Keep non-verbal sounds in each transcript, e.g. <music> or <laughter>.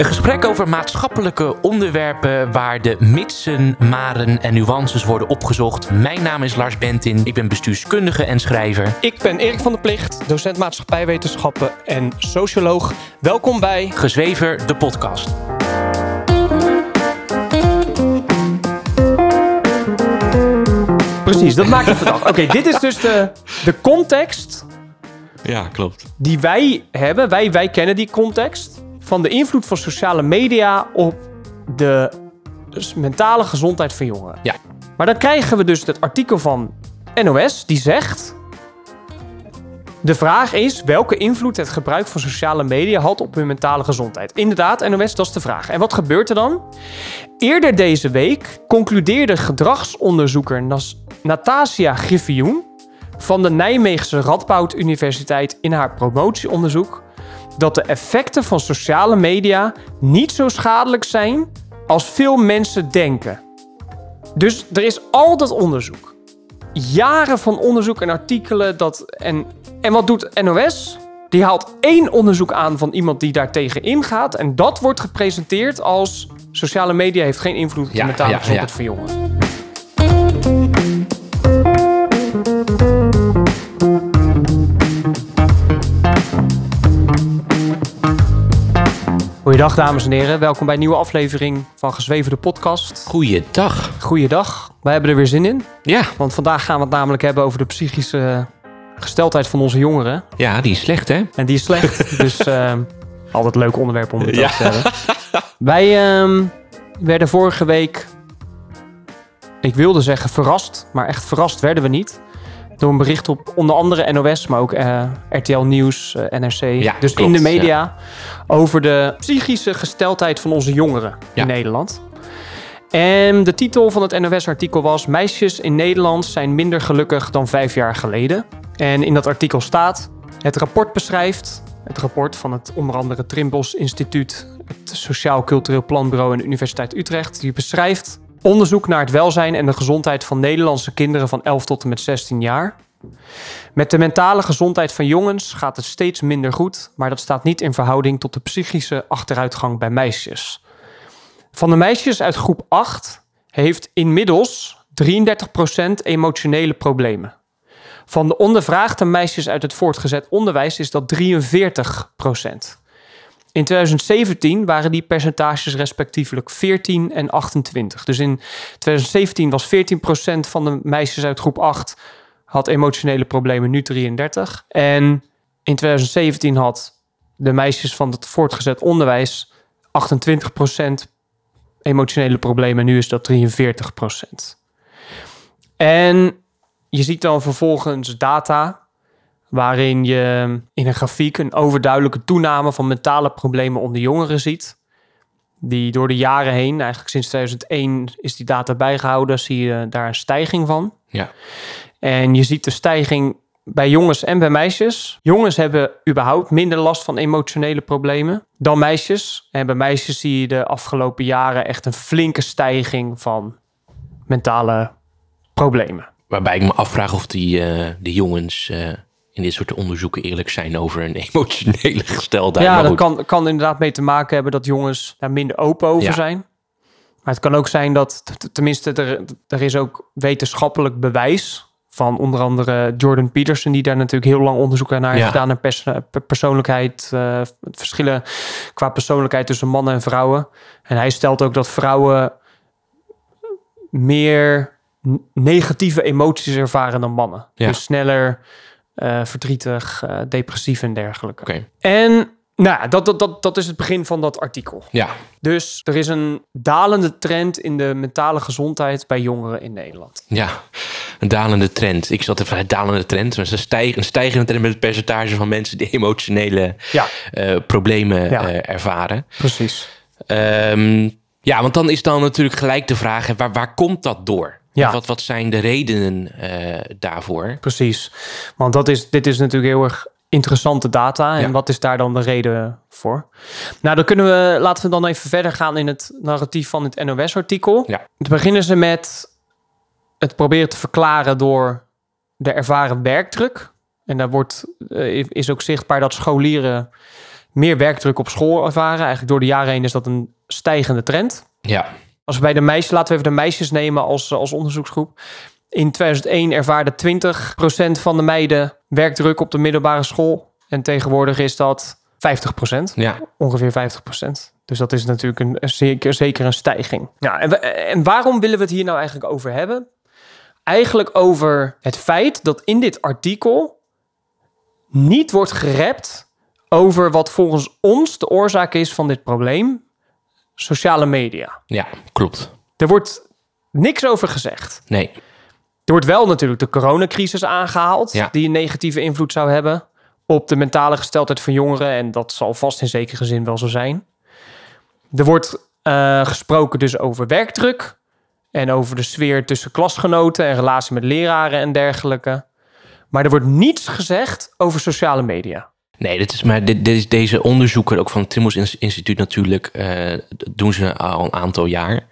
Een gesprek over maatschappelijke onderwerpen waar de mitsen, maren en nuances worden opgezocht. Mijn naam is Lars Bentin, ik ben bestuurskundige en schrijver. Ik ben Erik van der Plicht, docent maatschappijwetenschappen en socioloog. Welkom bij Gezwever, de podcast. Precies, dat maakt het verdacht. Oké, <laughs> dit is dus de, de context Ja, klopt. die wij hebben. Wij, wij kennen die context van de invloed van sociale media op de dus mentale gezondheid van jongeren. Ja. Maar dan krijgen we dus het artikel van NOS die zegt... De vraag is welke invloed het gebruik van sociale media had op hun mentale gezondheid. Inderdaad, NOS, dat is de vraag. En wat gebeurt er dan? Eerder deze week concludeerde gedragsonderzoeker Nas Natasia Griffioen van de Nijmeegse Radboud Universiteit in haar promotieonderzoek dat de effecten van sociale media niet zo schadelijk zijn als veel mensen denken. Dus er is altijd onderzoek. Jaren van onderzoek en artikelen. Dat, en, en wat doet NOS? Die haalt één onderzoek aan van iemand die daar tegen ingaat. En dat wordt gepresenteerd als sociale media heeft geen invloed op de Ja, mentale ja, gezondheid ja. van jongeren. Goeiedag dames en heren, welkom bij een nieuwe aflevering van Gezweven de podcast. Goeiedag. Goeiedag, wij hebben er weer zin in. Ja, Want vandaag gaan we het namelijk hebben over de psychische gesteldheid van onze jongeren. ja, die is slecht hè? En die is slecht, <laughs> dus eh, altijd een leuk onderwerp om het Ja. te hebben. <laughs> Wij ehm, werden vorige week, ik wilde zeggen verrast, maar echt verrast werden we niet. Door een bericht op onder andere NOS, maar ook eh, RTL Nieuws, eh, NRC. Ja, dus klopt, in de media. Over de psychische gesteldheid van onze jongeren Ja. in Nederland. En de titel van het NOS-artikel was... Meisjes in Nederland zijn minder gelukkig dan vijf jaar geleden. En in dat artikel staat... Het rapport beschrijft... Het rapport van het onder andere Trimbos Instituut... het Sociaal Cultureel Planbureau en de Universiteit Utrecht... die beschrijft onderzoek naar het welzijn en de gezondheid van Nederlandse kinderen... van 11 tot en met 16 jaar... Met de mentale gezondheid van jongens gaat het steeds minder goed, maar dat staat niet in verhouding tot de psychische achteruitgang bij meisjes. Van de meisjes uit groep 8 heeft inmiddels 33% emotionele problemen. Van de ondervraagde meisjes uit het voortgezet onderwijs is dat 43%. In 2017 waren die percentages respectievelijk 14 en 28. Dus in 2017 was 14% van de meisjes uit groep 8 had emotionele problemen, nu 33. En in 2017 had de meisjes van het voortgezet onderwijs 28% emotionele problemen, nu is dat 43%. En je ziet dan vervolgens data waarin je in een grafiek een overduidelijke toename van mentale problemen onder jongeren ziet. Die door de jaren heen, eigenlijk sinds 2001 is die data bijgehouden, zie je daar een stijging van. Ja. En je ziet de stijging bij jongens en bij meisjes. Jongens hebben überhaupt minder last van emotionele problemen dan meisjes. En bij meisjes zie je de afgelopen jaren echt een flinke stijging van mentale problemen. Waarbij ik me afvraag of die, eh, de jongens eh, in dit soort onderzoeken eerlijk zijn over een emotionele gesteldheid. ja, dat kan, kan inderdaad mee te maken hebben dat jongens daar minder open over Ja. zijn. Maar het kan ook zijn dat, tenminste, er, er is ook wetenschappelijk bewijs van onder andere Jordan Peterson, die daar natuurlijk heel lang onderzoek naar heeft Ja. gedaan naar pers- per- persoonlijkheid, eh, verschillen qua persoonlijkheid tussen mannen en vrouwen. En hij stelt ook dat vrouwen meer negatieve emoties ervaren dan mannen. Ja. Dus sneller eh, verdrietig, eh, depressief en dergelijke. Oké. En nou, dat, dat, dat, dat is het begin van dat artikel. Ja, Dus er is een dalende trend in de mentale gezondheid bij jongeren in Nederland. ja, een dalende trend. Ik zat even een dalende trend, maar een, stijg, een stijgende trend met het percentage van mensen die <laughs> emotionele Ja, eh, problemen Ja. ervaren. precies. Ehm, ja, want dan is dan natuurlijk gelijk de vraag, waar, waar komt dat door? Ja. Wat, wat zijn de redenen eh, daarvoor? Precies. Want dat is, dit is natuurlijk heel erg interessante data. En Ja. wat is daar dan de reden voor? Nou, dan kunnen we, laten we dan even verder gaan in het narratief van het NOS-artikel. Ja. Dan beginnen ze met het proberen te verklaren door de ervaren werkdruk. En daar wordt, eh, is ook zichtbaar dat scholieren meer werkdruk op school ervaren. Eigenlijk door de jaren heen is dat een stijgende trend. Ja. Als we bij de meisjes, laten we even de meisjes nemen als, als onderzoeksgroep. In 2001 ervaarde 20% van de meiden werkdruk op de middelbare school. En tegenwoordig is dat 50%. Ja. Ongeveer 50%. Dus dat is natuurlijk een, zeker, zeker een stijging. Ja, en, we- en waarom willen we het hier nou eigenlijk over hebben? Eigenlijk over het feit dat in dit artikel niet wordt gerept over wat volgens ons de oorzaak is van dit probleem. Sociale media. Ja, klopt. Er wordt niks over gezegd. Nee. Er wordt wel natuurlijk de coronacrisis aangehaald, Ja. die een negatieve invloed zou hebben op de mentale gesteldheid van jongeren. En dat zal vast in zekere zin wel zo zijn. Er wordt eh, gesproken dus over werkdruk en over de sfeer tussen klasgenoten en relatie met leraren en dergelijke. Maar er wordt niets gezegd over sociale media. Nee, dit is, maar dit, dit is deze onderzoeker ook van het Trimbos Ins- Instituut natuurlijk, eh, doen ze al een aantal jaar.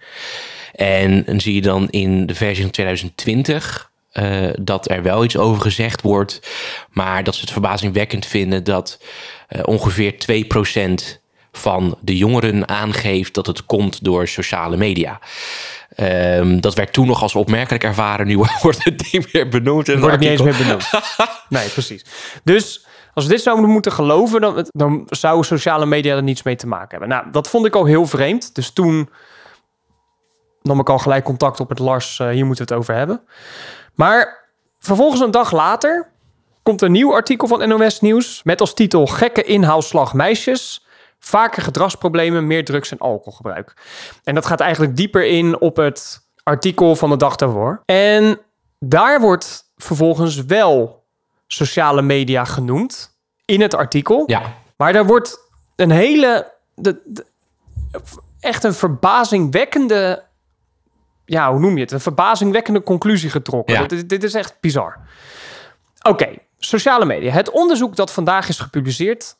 En dan zie je dan in de versie van 2020 eh, dat er wel iets over gezegd wordt, maar dat ze het verbazingwekkend vinden dat eh, ongeveer 2% van de jongeren aangeeft dat het komt door sociale media. Ehm, dat werd toen nog als opmerkelijk ervaren. Nu <laughs> wordt het niet meer benoemd. Er wordt het niet eens meer benoemd. nee, precies. Dus als we dit zouden moeten geloven, dan, dan zou sociale media er niets mee te maken hebben. Nou, dat vond ik al heel vreemd. Dus toen nam ik al gelijk contact op met Lars. eh, hier moeten we het over hebben. Maar vervolgens een dag later komt een nieuw artikel van NOS Nieuws met als titel Gekke inhaalslag meisjes. Vaker gedragsproblemen, meer drugs en alcoholgebruik. En dat gaat eigenlijk dieper in op het artikel van de dag daarvoor. En daar wordt vervolgens wel sociale media genoemd in het artikel. Ja, Maar daar wordt een hele. De, de- echt een verbazingwekkende. Ja, hoe noem je het? Een verbazingwekkende conclusie getrokken. Ja. Dit, dit is echt bizar. Oké, sociale media. Het onderzoek dat vandaag is gepubliceerd.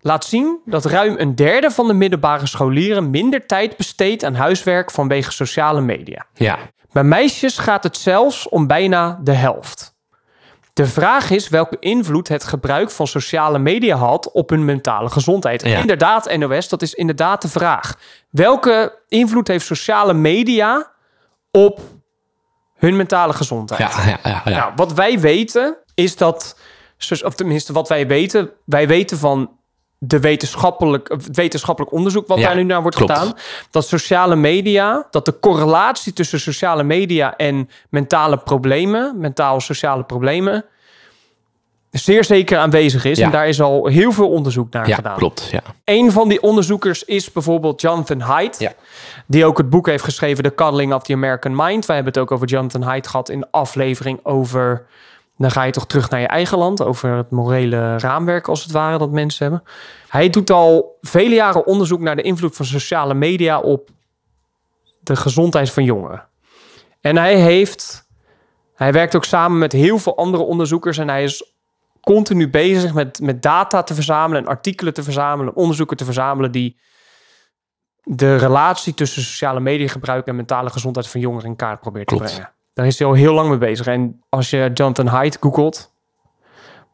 laat zien dat ruim een derde van de middelbare scholieren minder tijd besteedt aan huiswerk vanwege sociale media. ja, Bij meisjes gaat het zelfs om bijna de helft. De vraag is welke invloed het gebruik van sociale media had op hun mentale gezondheid. Ja. Inderdaad, NOS, dat is inderdaad de vraag. Welke invloed heeft sociale media op hun mentale gezondheid? ja, ja, ja, ja. Nou, wat wij weten is dat, of tenminste wat wij weten, wij weten van de wetenschappelijk, het wetenschappelijk onderzoek wat Ja, daar nu naar wordt klopt. gedaan, dat sociale media, dat de correlatie tussen sociale media en mentale problemen, mentaal-sociale problemen, zeer zeker aanwezig is. Ja. En daar is al heel veel onderzoek naar ja gedaan. klopt. Ja. Een van die onderzoekers is bijvoorbeeld Jonathan Haidt. Ja. Die ook het boek heeft geschreven, The Cuddling of the American Mind. Wij hebben het ook over Jonathan Haidt gehad in de aflevering over... Dan ga je toch terug naar je eigen land. Over het morele raamwerk, als het ware, dat mensen hebben. Hij doet al vele jaren onderzoek naar de invloed van sociale media op de gezondheid van jongeren. En hij heeft... Hij werkt ook samen met heel veel andere onderzoekers. En hij is continu bezig met, met data te verzamelen... en artikelen te verzamelen, onderzoeken te verzamelen... die de relatie tussen sociale mediagebruik en mentale gezondheid van jongeren in kaart probeert Klopt. te brengen. Daar is hij al heel lang mee bezig. En als je Jonathan Haidt googelt,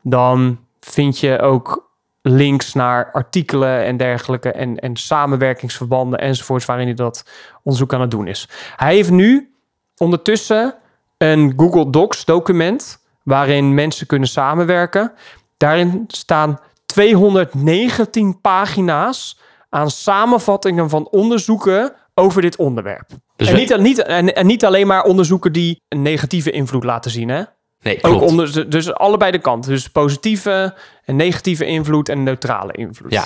dan vind je ook links naar artikelen en dergelijke en, en samenwerkingsverbanden enzovoorts waarin hij dat onderzoek aan het doen is. Hij heeft nu ondertussen een Google Docs document waarin mensen kunnen samenwerken. Daarin staan 219 pagina's aan samenvattingen van onderzoeken over dit onderwerp. Dus en, we- niet, niet, en, en niet alleen maar onderzoeken die een negatieve invloed laten zien. Hè? Nee, Ook klopt. onder, dus allebei de kanten. Dus positieve en negatieve invloed en neutrale invloed. Ja.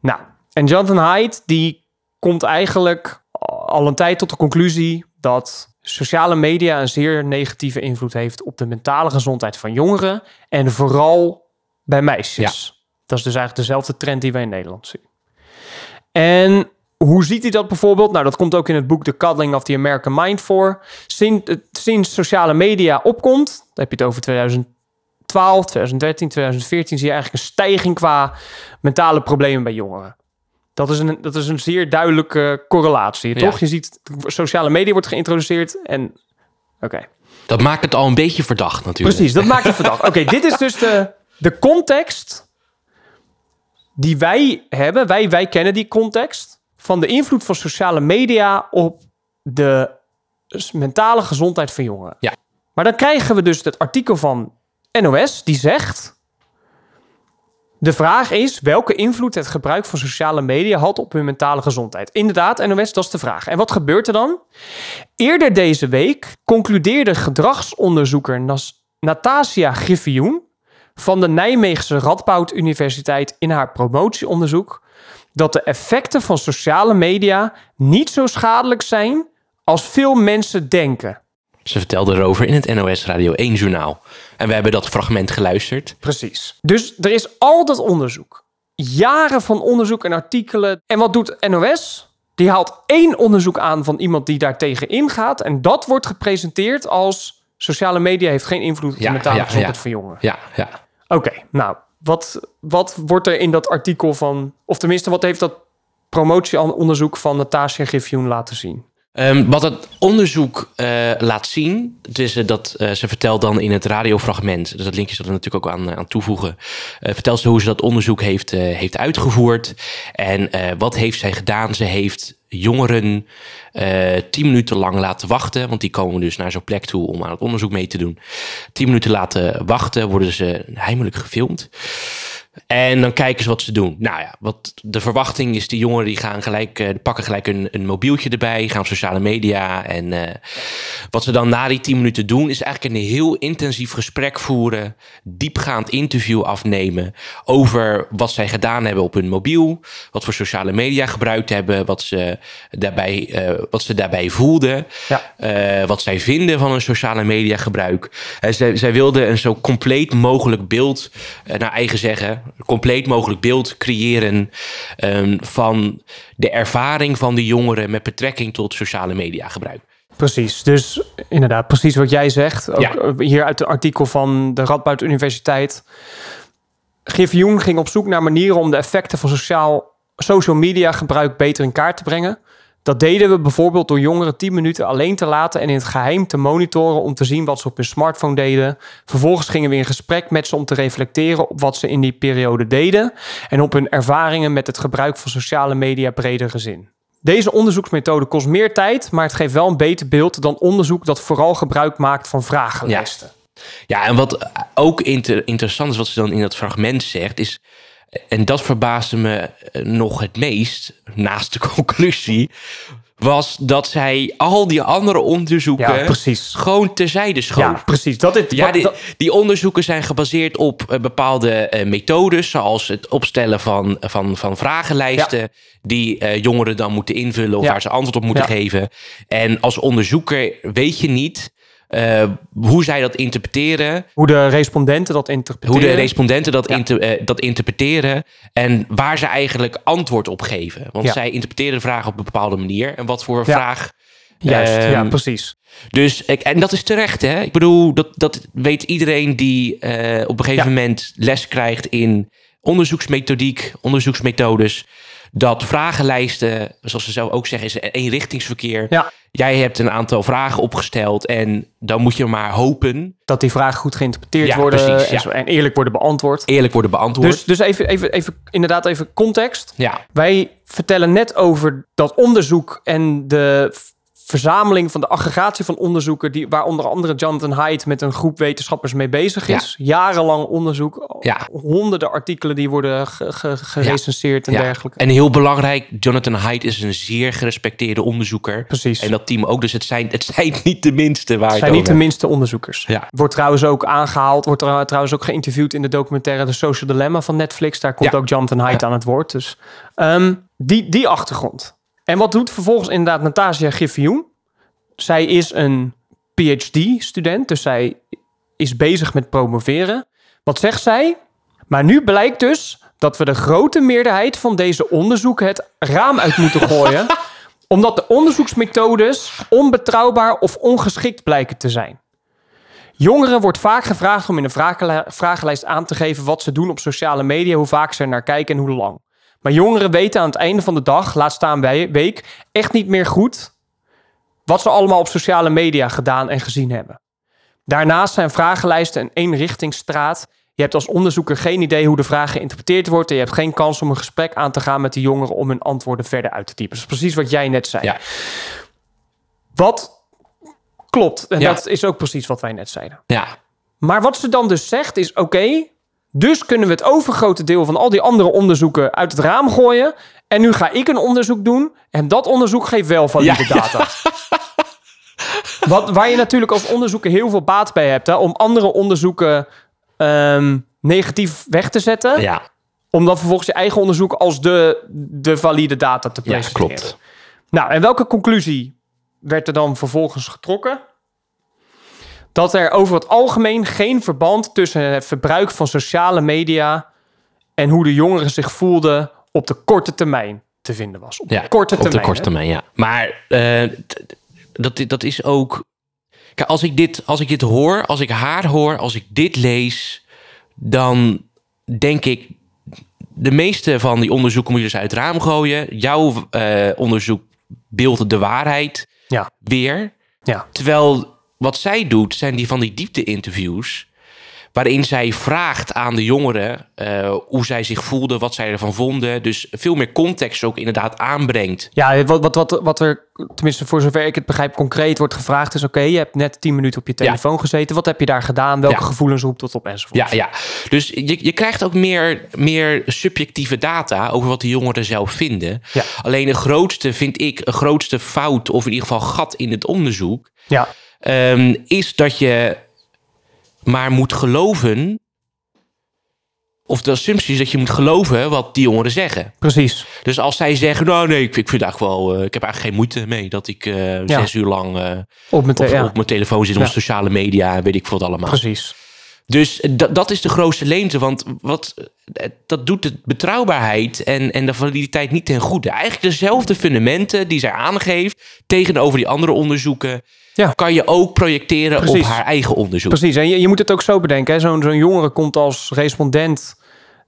Nou, en Jonathan Haidt die komt eigenlijk al een tijd tot de conclusie dat sociale media een zeer negatieve invloed heeft op de mentale gezondheid van jongeren en vooral bij meisjes. Dat is dus eigenlijk dezelfde trend die wij in Nederland zien. En hoe ziet hij dat bijvoorbeeld? Nou, dat komt ook in het boek The Cuddling of the American Mind voor. Sinds, sinds sociale media opkomt, dan heb je het over 2012, 2013, 2014, zie je eigenlijk een stijging qua mentale problemen bij jongeren. Dat is een, dat is een zeer duidelijke correlatie, Ja. toch? Je ziet, sociale media wordt geïntroduceerd en... Oké. Dat maakt het al een beetje verdacht natuurlijk. Precies, dat maakt het verdacht. Oké, dit is dus de, de context die wij hebben, wij, wij kennen die context van de invloed van sociale media op de mentale gezondheid van jongeren. Ja. Maar dan krijgen we dus het artikel van NOS die zegt. De vraag is welke invloed het gebruik van sociale media had op hun mentale gezondheid. Inderdaad, NOS, dat is de vraag. En wat gebeurt er dan? Eerder deze week concludeerde gedragsonderzoeker Nas Natasia Griffioen van de Nijmeegse Radboud Universiteit in haar promotieonderzoek dat de effecten van sociale media niet zo schadelijk zijn als veel mensen denken. Ze vertelde erover in het NOS Radio 1 journaal. En we hebben dat fragment geluisterd. Precies. Dus er is altijd onderzoek. Jaren van onderzoek en artikelen. En wat doet NOS? Die haalt één onderzoek aan van iemand die daar tegen ingaat. En dat wordt gepresenteerd als sociale media heeft geen invloed op de Ja, mentale ja, gezondheid ja. van jongeren. Ja, ja. Oké, nou, wat, wat wordt er in dat artikel van... Of tenminste, wat heeft dat promotieonderzoek van Natasja Griffioen laten zien? Ehm, wat het onderzoek eh, laat zien, eh, dat eh, ze vertelt dan in het radiofragment, dus dat linkje zal er natuurlijk ook aan, aan toevoegen, vertelt ze hoe ze dat onderzoek heeft, heeft uitgevoerd en wat heeft zij gedaan. Ze heeft jongeren tien minuten lang laten wachten, want die komen dus naar zo'n plek toe om aan het onderzoek mee te doen. Tien minuten laten wachten, worden ze heimelijk gefilmd. En dan kijken ze wat ze doen. Nou ja, wat de verwachting is, die jongeren die gaan gelijk, eh, pakken gelijk een, een mobieltje erbij, gaan op sociale media. En eh, wat ze dan na die tien minuten doen, is eigenlijk een heel intensief gesprek voeren, diepgaand interview afnemen over wat zij gedaan hebben op hun mobiel, wat voor sociale media gebruikt hebben, wat ze daarbij, eh, wat ze daarbij voelden, Ja. wat zij vinden van hun sociale media gebruik. Zij, zij wilden een zo compleet mogelijk beeld, naar eigen zeggen, compleet mogelijk beeld creëren ehm, van de ervaring van de jongeren met betrekking tot sociale media gebruik. Precies, dus inderdaad, precies wat jij zegt. Ook Ja. eh, hier uit het artikel van de Radboud Universiteit. Griffioen ging op zoek naar manieren om de effecten van sociaal, social media gebruik beter in kaart te brengen. Dat deden we bijvoorbeeld door jongeren 10 minuten alleen te laten en in het geheim te monitoren om te zien wat ze op hun smartphone deden. Vervolgens gingen we in gesprek met ze om te reflecteren op wat ze in die periode deden en op hun ervaringen met het gebruik van sociale media bredere zin. Deze onderzoeksmethode kost meer tijd, maar het geeft wel een beter beeld dan onderzoek dat vooral gebruik maakt van vragenlijsten. Ja, en wat ook inter- interessant is, wat ze dan in dat fragment zegt, is. En dat verbaasde me eh, nog het meest, naast de <laughs> conclusie. Was dat zij al die andere onderzoeken Ja, precies. gewoon terzijde schoof. Ja, precies. Dat is, Ja, wat- die, dat- die onderzoeken zijn gebaseerd op eh, bepaalde eh, methodes, zoals het opstellen van, van, van vragenlijsten, die jongeren dan moeten invullen of waar ze antwoord op moeten geven. En als onderzoeker weet je niet eh, hoe zij dat interpreteren, hoe de respondenten dat interpreteren. hoe de respondenten dat, Ja. inter- eh, dat interpreteren en waar ze eigenlijk antwoord op geven. Want Ja. zij interpreteren de vraag op een bepaalde manier en wat voor Ja. vraag. Juist, ehm, ja, precies. Dus, ik- en dat is terecht, hè? Ik bedoel, dat, dat weet iedereen die eh, op een gegeven moment les krijgt in onderzoeksmethodiek, onderzoeksmethodes. Dat vragenlijsten, zoals ze zelf ook zeggen, is een eenrichtingsverkeer. Ja, Jij hebt een aantal vragen opgesteld en dan moet je maar hopen dat die vragen goed geïnterpreteerd Ja, worden precies, en, ja. zo- en eerlijk worden beantwoord. eerlijk worden beantwoord. Dus, dus even, even, even, inderdaad even context. ja, Wij vertellen net over dat onderzoek en de verzameling van de aggregatie van onderzoeken, die, waar onder andere Jonathan Haidt met een groep wetenschappers mee bezig is. Jarenlang onderzoek, Ja. honderden artikelen die worden ge- ge- gerecenseerd en ja. dergelijke. En heel belangrijk, Jonathan Haidt is een zeer gerespecteerde onderzoeker. Precies. En dat team ook, dus het zijn, het zijn <laughs> niet de minste waar Het het zijn niet de minste onderzoekers. Wordt trouwens ook aangehaald, wordt trouwens ook geïnterviewd in de documentaire The Social Dilemma van Netflix. Daar komt ook Jonathan Haidt aan het woord. Dus ehm, die, die achtergrond. En wat doet vervolgens inderdaad Natasja Griffioen? Zij is een PhD-student, dus zij is bezig met promoveren. Wat zegt zij? Maar nu blijkt dus dat we de grote meerderheid van deze onderzoeken het raam uit moeten <laughs> gooien, omdat de onderzoeksmethodes onbetrouwbaar of ongeschikt blijken te zijn. Jongeren wordt vaak gevraagd om in een vragenli- vragenlijst aan te geven wat ze doen op sociale media, hoe vaak ze er naar kijken en hoe lang. Maar jongeren weten aan het einde van de dag, laat staan wij- week, echt niet meer goed wat ze allemaal op sociale media gedaan en gezien hebben. Daarnaast zijn vragenlijsten een eenrichtingsstraat. Je hebt als onderzoeker geen idee hoe de vraag geïnterpreteerd wordt. En je hebt geen kans om een gesprek aan te gaan met de jongeren om hun antwoorden verder uit te typen. Dat is precies wat jij net zei. Ja. Wat klopt. En Ja. dat is ook precies wat wij net zeiden. Ja, Maar wat ze dan dus zegt is: oké, dus kunnen we het overgrote deel van al die andere onderzoeken uit het raam gooien. En nu ga ik een onderzoek doen. En dat onderzoek geeft wel valide Ja, data. <laughs> Wat, waar je natuurlijk als onderzoeker heel veel baat bij hebt. Hè, om andere onderzoeken ehm, negatief weg te zetten. ja, Om dan vervolgens je eigen onderzoek als de, de valide data te ja presenteren. klopt. Nou, en welke conclusie werd er dan vervolgens getrokken? Dat er over het algemeen geen verband tussen het verbruik van sociale media en hoe de jongeren zich voelden op de korte termijn te vinden was. Op Ja, de korte op termijn. de korte hè? termijn, ja. Maar eh, dat, dat is ook... Kijk, als ik, dit, als ik dit hoor, als ik haar hoor, als ik dit lees... dan denk ik... de meeste van die onderzoeken moet je dus uit het raam gooien. Jouw eh, onderzoek beeldt de waarheid Ja, weer. ja, Terwijl wat zij doet, zijn die van die diepte-interviews... waarin zij vraagt aan de jongeren eh, hoe zij zich voelden, wat zij ervan vonden. Dus veel meer context ook inderdaad aanbrengt. ja wat, wat, wat, wat er, tenminste voor zover ik het begrijp, concreet wordt gevraagd is... oké, je hebt net 10 minuten op je telefoon gezeten. Wat heb je daar gedaan? Welke Ja. gevoelens roept dat op enzovoort? Ja, ja. Dus je, je krijgt ook meer, meer subjectieve data over wat de jongeren zelf vinden. Ja. Alleen de grootste, vind ik, een grootste fout, of in ieder geval gat in het onderzoek, ja. Ehm, is dat je maar moet geloven. Of de assumptie is dat je moet geloven wat die jongeren zeggen. precies. Dus als zij zeggen, nou nee, ik, ik vind eigenlijk wel, eh, ik heb eigenlijk geen moeite mee dat ik eh, zes uur lang eh, Op mijn te- op, ja, op mijn telefoon zit, op Ja. sociale media, en weet ik veel wat allemaal. precies. Dus dat, dat is de grootste leemte. Want wat, eh, dat doet de betrouwbaarheid en, en de validiteit niet ten goede. Eigenlijk dezelfde fundamenten die zij aangeeft tegenover die andere onderzoeken. Ja. kan je ook projecteren Precies. op haar eigen onderzoek. Precies, en je, je moet het ook zo bedenken. Zo'n zo'n jongere komt als respondent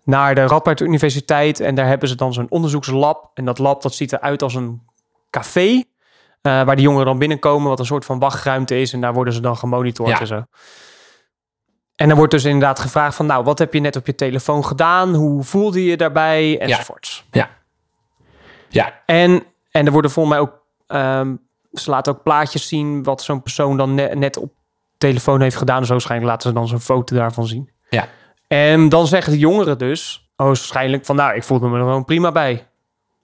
naar de Radboud Universiteit... en daar hebben ze dan zo'n onderzoekslab. En dat lab dat ziet eruit als een café... eh, waar de jongeren dan binnenkomen, wat een soort van wachtruimte is... en daar worden ze dan gemonitord Ja. en zo. En dan wordt dus inderdaad gevraagd van... nou, wat heb je net op je telefoon gedaan? Hoe voelde je daarbij? Enzovoorts. Ja. Ja, En, en er worden volgens mij ook... ehm, ze laten ook plaatjes zien wat zo'n persoon dan ne- net op telefoon heeft gedaan. Dus waarschijnlijk laten ze dan zo'n foto daarvan zien. ja, En dan zeggen de jongeren dus... Oh, waarschijnlijk van... Nou, ik voelde me er gewoon prima bij.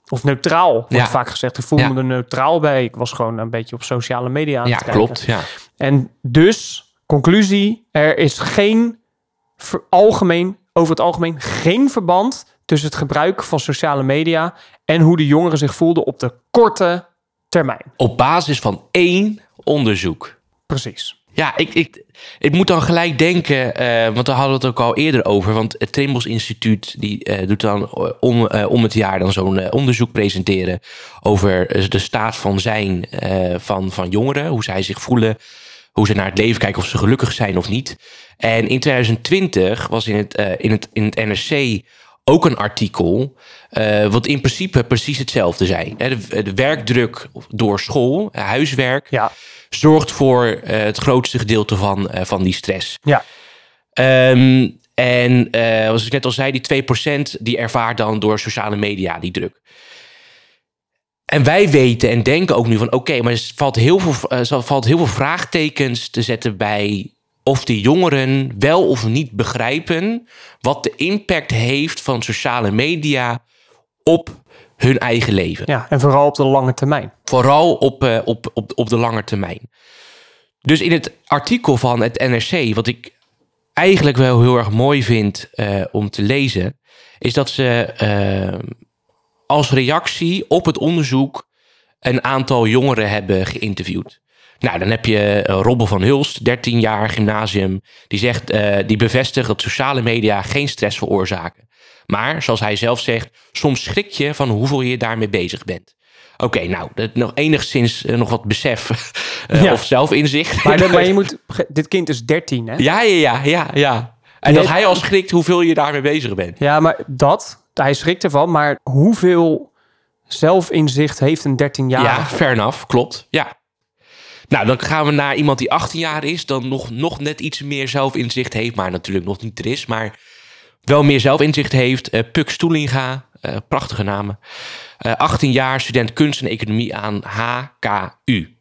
Of neutraal, wordt Ja. vaak gezegd. Ik voelde Ja. me er neutraal bij. Ik was gewoon een beetje op sociale media aan ja het kijken. klopt. Ja. En dus, conclusie, er is geen algemeen, over het algemeen geen verband tussen het gebruik van sociale media en hoe de jongeren zich voelden op de korte termijn. Op basis van één onderzoek. Precies. Ja, ik, ik, ik moet dan gelijk denken, eh, want daar hadden we het ook al eerder over. Want het Trimbos Instituut die, eh, doet dan eh, om, om het jaar dan zo'n onderzoek presenteren over de staat van zijn van, van jongeren. Hoe zij zich voelen, hoe ze naar het leven kijken, of ze gelukkig zijn of niet. En in 2020 was in het, eh, in het, in het NRC ook een artikel, eh, wat in principe precies hetzelfde zei. De, de werkdruk door school, eh, huiswerk, Ja. zorgt voor eh, het grootste gedeelte van, eh, van die stress. Ja. Ehm, en eh, zoals ik net al zei, die 2% die ervaart dan door sociale media die druk. En wij weten en denken ook nu van oké, maar er valt heel, veel, eh, er valt heel veel vraagtekens te zetten bij of die jongeren wel of niet begrijpen wat de impact heeft van sociale media op hun eigen leven. ja, en vooral op de lange termijn. Vooral op, eh, op, op, op de lange termijn. Dus in het artikel van het NRC, wat ik eigenlijk wel heel erg mooi vind eh, om te lezen, is dat ze als reactie op het onderzoek een aantal jongeren hebben geïnterviewd. Nou, dan heb je uh, Robbe van Hulst, 13 jaar gymnasium, die zegt, eh, die bevestigt dat sociale media geen stress veroorzaken. Maar, zoals hij zelf zegt, soms schrik je van hoeveel je daarmee bezig bent. Oké, nou, dat nog enigszins eh, nog wat besef <laughs> eh, Ja. of zelfinzicht. Maar, maar je <laughs> moet, dit kind is 13, hè? Ja, ja, ja, ja, ja. En Nee. dat hij al schrikt hoeveel je daarmee bezig bent. Ja, maar dat, hij schrikt ervan, maar hoeveel zelfinzicht heeft een 13-jarige? Ja, fair klopt. Ja. Nou, dan gaan we naar iemand die 18 jaar is, dan nog, nog net iets meer zelfinzicht heeft, maar natuurlijk nog niet er is, maar wel meer zelfinzicht heeft. Uh, Puk Stoelinga, uh, prachtige namen. Uh, 18 jaar, student kunst en economie aan HKU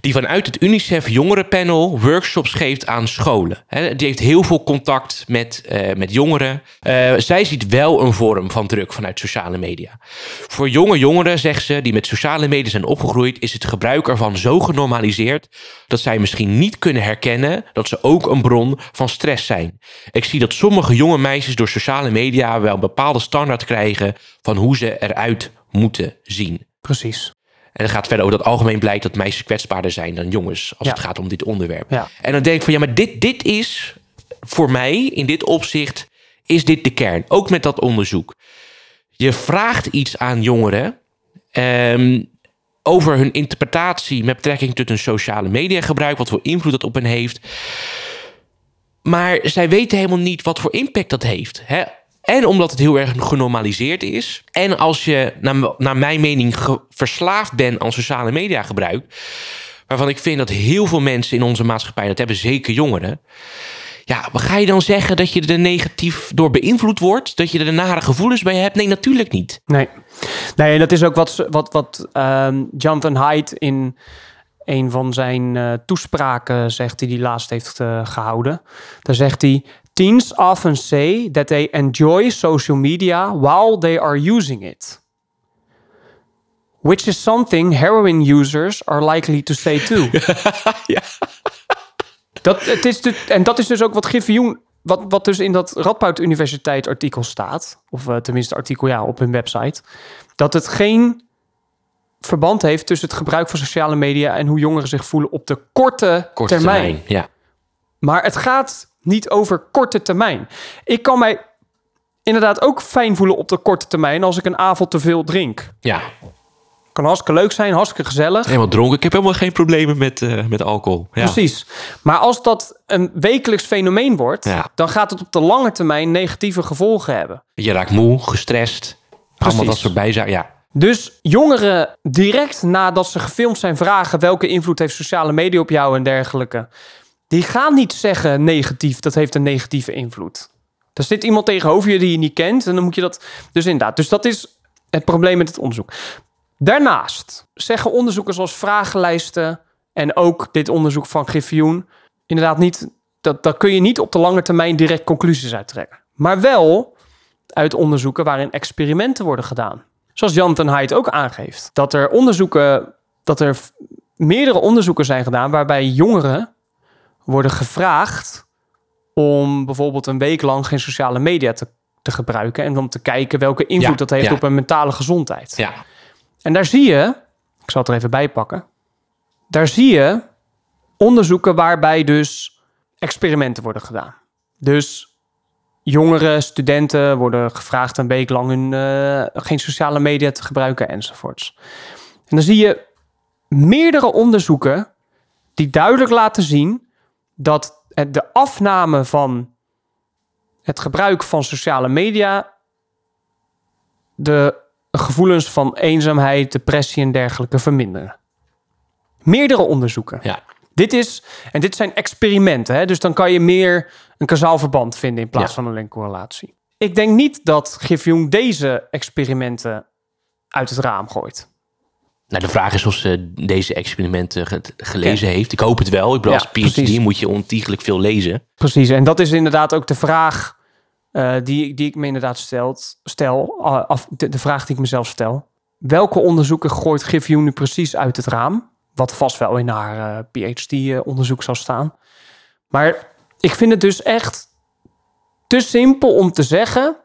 die vanuit het UNICEF Jongerenpanel workshops geeft aan scholen. die heeft heel veel contact met, uh, met jongeren. Uh, zij ziet wel een vorm van druk vanuit sociale media. Voor jonge jongeren, zegt ze, die met sociale media zijn opgegroeid, is het gebruik ervan zo genormaliseerd dat zij misschien niet kunnen herkennen dat ze ook een bron van stress zijn. Ik zie dat sommige jonge meisjes door sociale media wel een bepaalde standaard krijgen van hoe ze eruit moeten zien. Precies. En het gaat verder over dat algemeen blijkt dat meisjes kwetsbaarder zijn dan jongens als Ja. het gaat om dit onderwerp. Ja. En dan denk ik van ja, maar dit, dit is voor mij in dit opzicht is dit de kern. Ook met dat onderzoek. Je vraagt iets aan jongeren ehm, over hun interpretatie met betrekking tot hun sociale media gebruik, wat voor invloed dat op hen heeft. Maar zij weten helemaal niet wat voor impact dat heeft. Hè? En omdat het heel erg genormaliseerd is. En als je, naar, naar mijn mening, verslaafd bent aan sociale media gebruik. Waarvan ik vind dat heel veel mensen in onze maatschappij dat hebben, zeker jongeren. Ja, ga je dan zeggen dat je er negatief door beïnvloed wordt? Dat je er nare gevoelens bij hebt? Nee, natuurlijk niet. Nee. Nee, dat is ook wat, wat, wat ehm, Jonathan Haidt in een van zijn eh, toespraken zegt die hij laatst heeft eh, gehouden. Daar zegt hij: Teens often say that they enjoy social media while they are using it. Which is something heroin users are likely to say too. <laughs> Ja. Dat, het is de, en dat is dus ook wat Griffioen, wat, wat dus in dat Radboud Universiteit artikel staat, of eh, tenminste artikel ja, op hun website, dat het geen verband heeft tussen het gebruik van sociale media en hoe jongeren zich voelen op de korte, Korte termijn. termijn. Ja. Maar het gaat niet over korte termijn. Ik kan mij inderdaad ook fijn voelen op de korte termijn als ik een avond te veel drink. ja, Kan hartstikke leuk zijn, hartstikke gezellig. helemaal dronken. Ik heb helemaal geen problemen met, eh, met alcohol. Ja. Precies. Maar als dat een wekelijks fenomeen wordt, Ja. dan gaat het op de lange termijn negatieve gevolgen hebben. Je raakt moe, gestrest. Allemaal dat soort bijzaken. Ja. Dus jongeren direct nadat ze gefilmd zijn vragen welke invloed heeft sociale media op jou en dergelijke. Die gaan niet zeggen negatief, dat heeft een negatieve invloed. Er zit iemand tegenover je die je niet kent en dan moet je dat... Dus inderdaad, dus dat is het probleem met het onderzoek. Daarnaast zeggen onderzoekers als vragenlijsten en ook dit onderzoek van Griffioen inderdaad niet... Dat, daar kun je niet op de lange termijn direct conclusies uit trekken. Maar wel uit onderzoeken waarin experimenten worden gedaan. Zoals Jonathan Haidt ook aangeeft. Dat er onderzoeken, dat er meerdere onderzoeken zijn gedaan waarbij jongeren worden gevraagd om bijvoorbeeld een week lang geen sociale media te, te gebruiken en om te kijken welke invloed Ja, dat heeft ja. op hun mentale gezondheid. ja. En daar zie je, ik zal het er even bij pakken. Daar zie je onderzoeken waarbij dus experimenten worden gedaan. Dus jongeren, studenten worden gevraagd een week lang hun, eh, geen sociale media te gebruiken enzovoorts. En dan zie je meerdere onderzoeken die duidelijk laten zien dat de afname van het gebruik van sociale media de gevoelens van eenzaamheid, depressie en dergelijke verminderen. Meerdere onderzoeken. ja. Dit is, en dit zijn experimenten, hè? dus dan kan je meer een kausaal verband vinden in plaats Ja. van een correlatie. Ik denk niet dat Griffioen deze experimenten uit het raam gooit. Nou, de vraag is of ze deze experimenten ge- gelezen heeft. Ik hoop het wel. Ik bedoel, Ja, als PhD precies. moet je ontiegelijk veel lezen. Precies, en dat is inderdaad ook de vraag eh, die, die ik me inderdaad stelt, stel. ah, af, de, de vraag die ik mezelf stel. Welke onderzoeken gooit Griffioen nu precies uit het raam? Wat vast wel in haar eh, PhD-onderzoek zal staan. Maar ik vind het dus echt te simpel om te zeggen...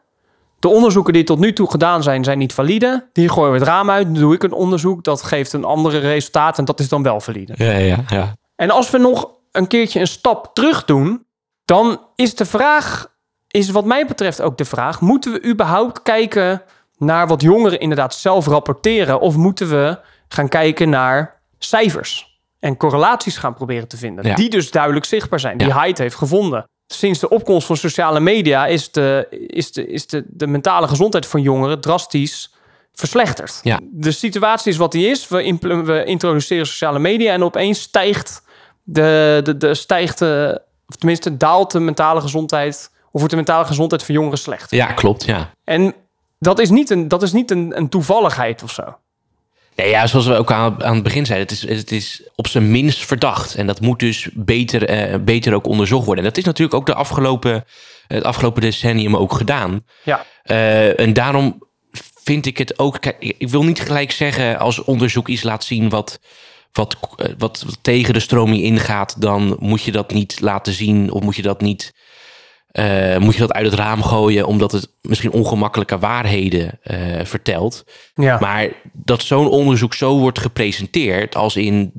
de onderzoeken die tot nu toe gedaan zijn, zijn niet valide. Die gooien we het raam uit, dan doe ik een onderzoek... dat geeft een andere resultaat en dat is dan wel valide. Ja, ja, ja. En als we nog een keertje een stap terug doen, dan is de vraag, is wat mij betreft ook de vraag, moeten we überhaupt kijken naar wat jongeren inderdaad zelf rapporteren? Of moeten we gaan kijken naar cijfers en correlaties gaan proberen te vinden? Ja. Die dus duidelijk zichtbaar zijn, die Ja. Haidt heeft gevonden. Sinds de opkomst van sociale media is, de, is, de, is de, de mentale gezondheid van jongeren drastisch verslechtert. Ja. De situatie is wat die is. We, we introduceren sociale media en opeens stijgt de, de, de stijgt de, of tenminste daalt de mentale gezondheid of wordt de mentale gezondheid van jongeren slecht. Ja, klopt, ja. En dat is niet een, dat is niet een, een toevalligheid of zo. Nee, ja, zoals we ook aan, aan het begin zeiden, het is, het is op zijn minst verdacht. En dat moet dus beter, eh, beter ook onderzocht worden. En dat is natuurlijk ook de afgelopen, het afgelopen decennium ook gedaan. Ja, Eh, en daarom vind ik het ook. Ik wil niet gelijk zeggen als onderzoek iets laat zien wat, wat, eh, wat tegen de stroming ingaat, dan moet je dat niet laten zien of moet je dat niet. Eh, moet je dat uit het raam gooien omdat het misschien ongemakkelijke waarheden eh, vertelt. ja. Maar dat zo'n onderzoek zo wordt gepresenteerd, als in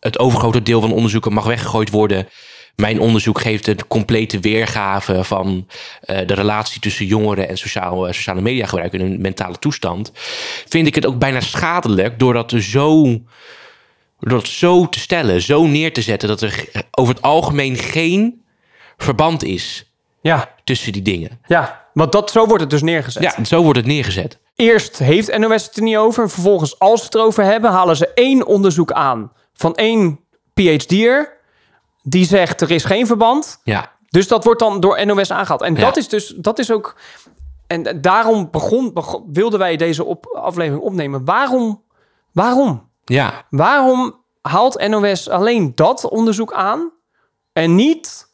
het overgrote deel van onderzoeken mag weggegooid worden. Mijn onderzoek geeft een complete weergave van eh, de relatie tussen jongeren en sociaal, sociale media gebruik en hun mentale toestand. Vind ik het ook bijna schadelijk door dat er zo, door dat zo te stellen, zo neer te zetten, dat er over het algemeen geen verband is ja, tussen die dingen. ja. Want dat, zo wordt het dus neergezet. Ja, zo wordt het neergezet. Eerst heeft NOS het er niet over. En vervolgens, als ze het erover hebben, halen ze één onderzoek aan van één PhD'er. Die zegt er is geen verband. Ja, Dus dat wordt dan door NOS aangehaald. En Ja. dat is dus, dat is ook. En daarom begon, begon- wilden wij deze op, aflevering opnemen. Waarom? Waarom? ja, Waarom haalt NOS alleen dat onderzoek aan en niet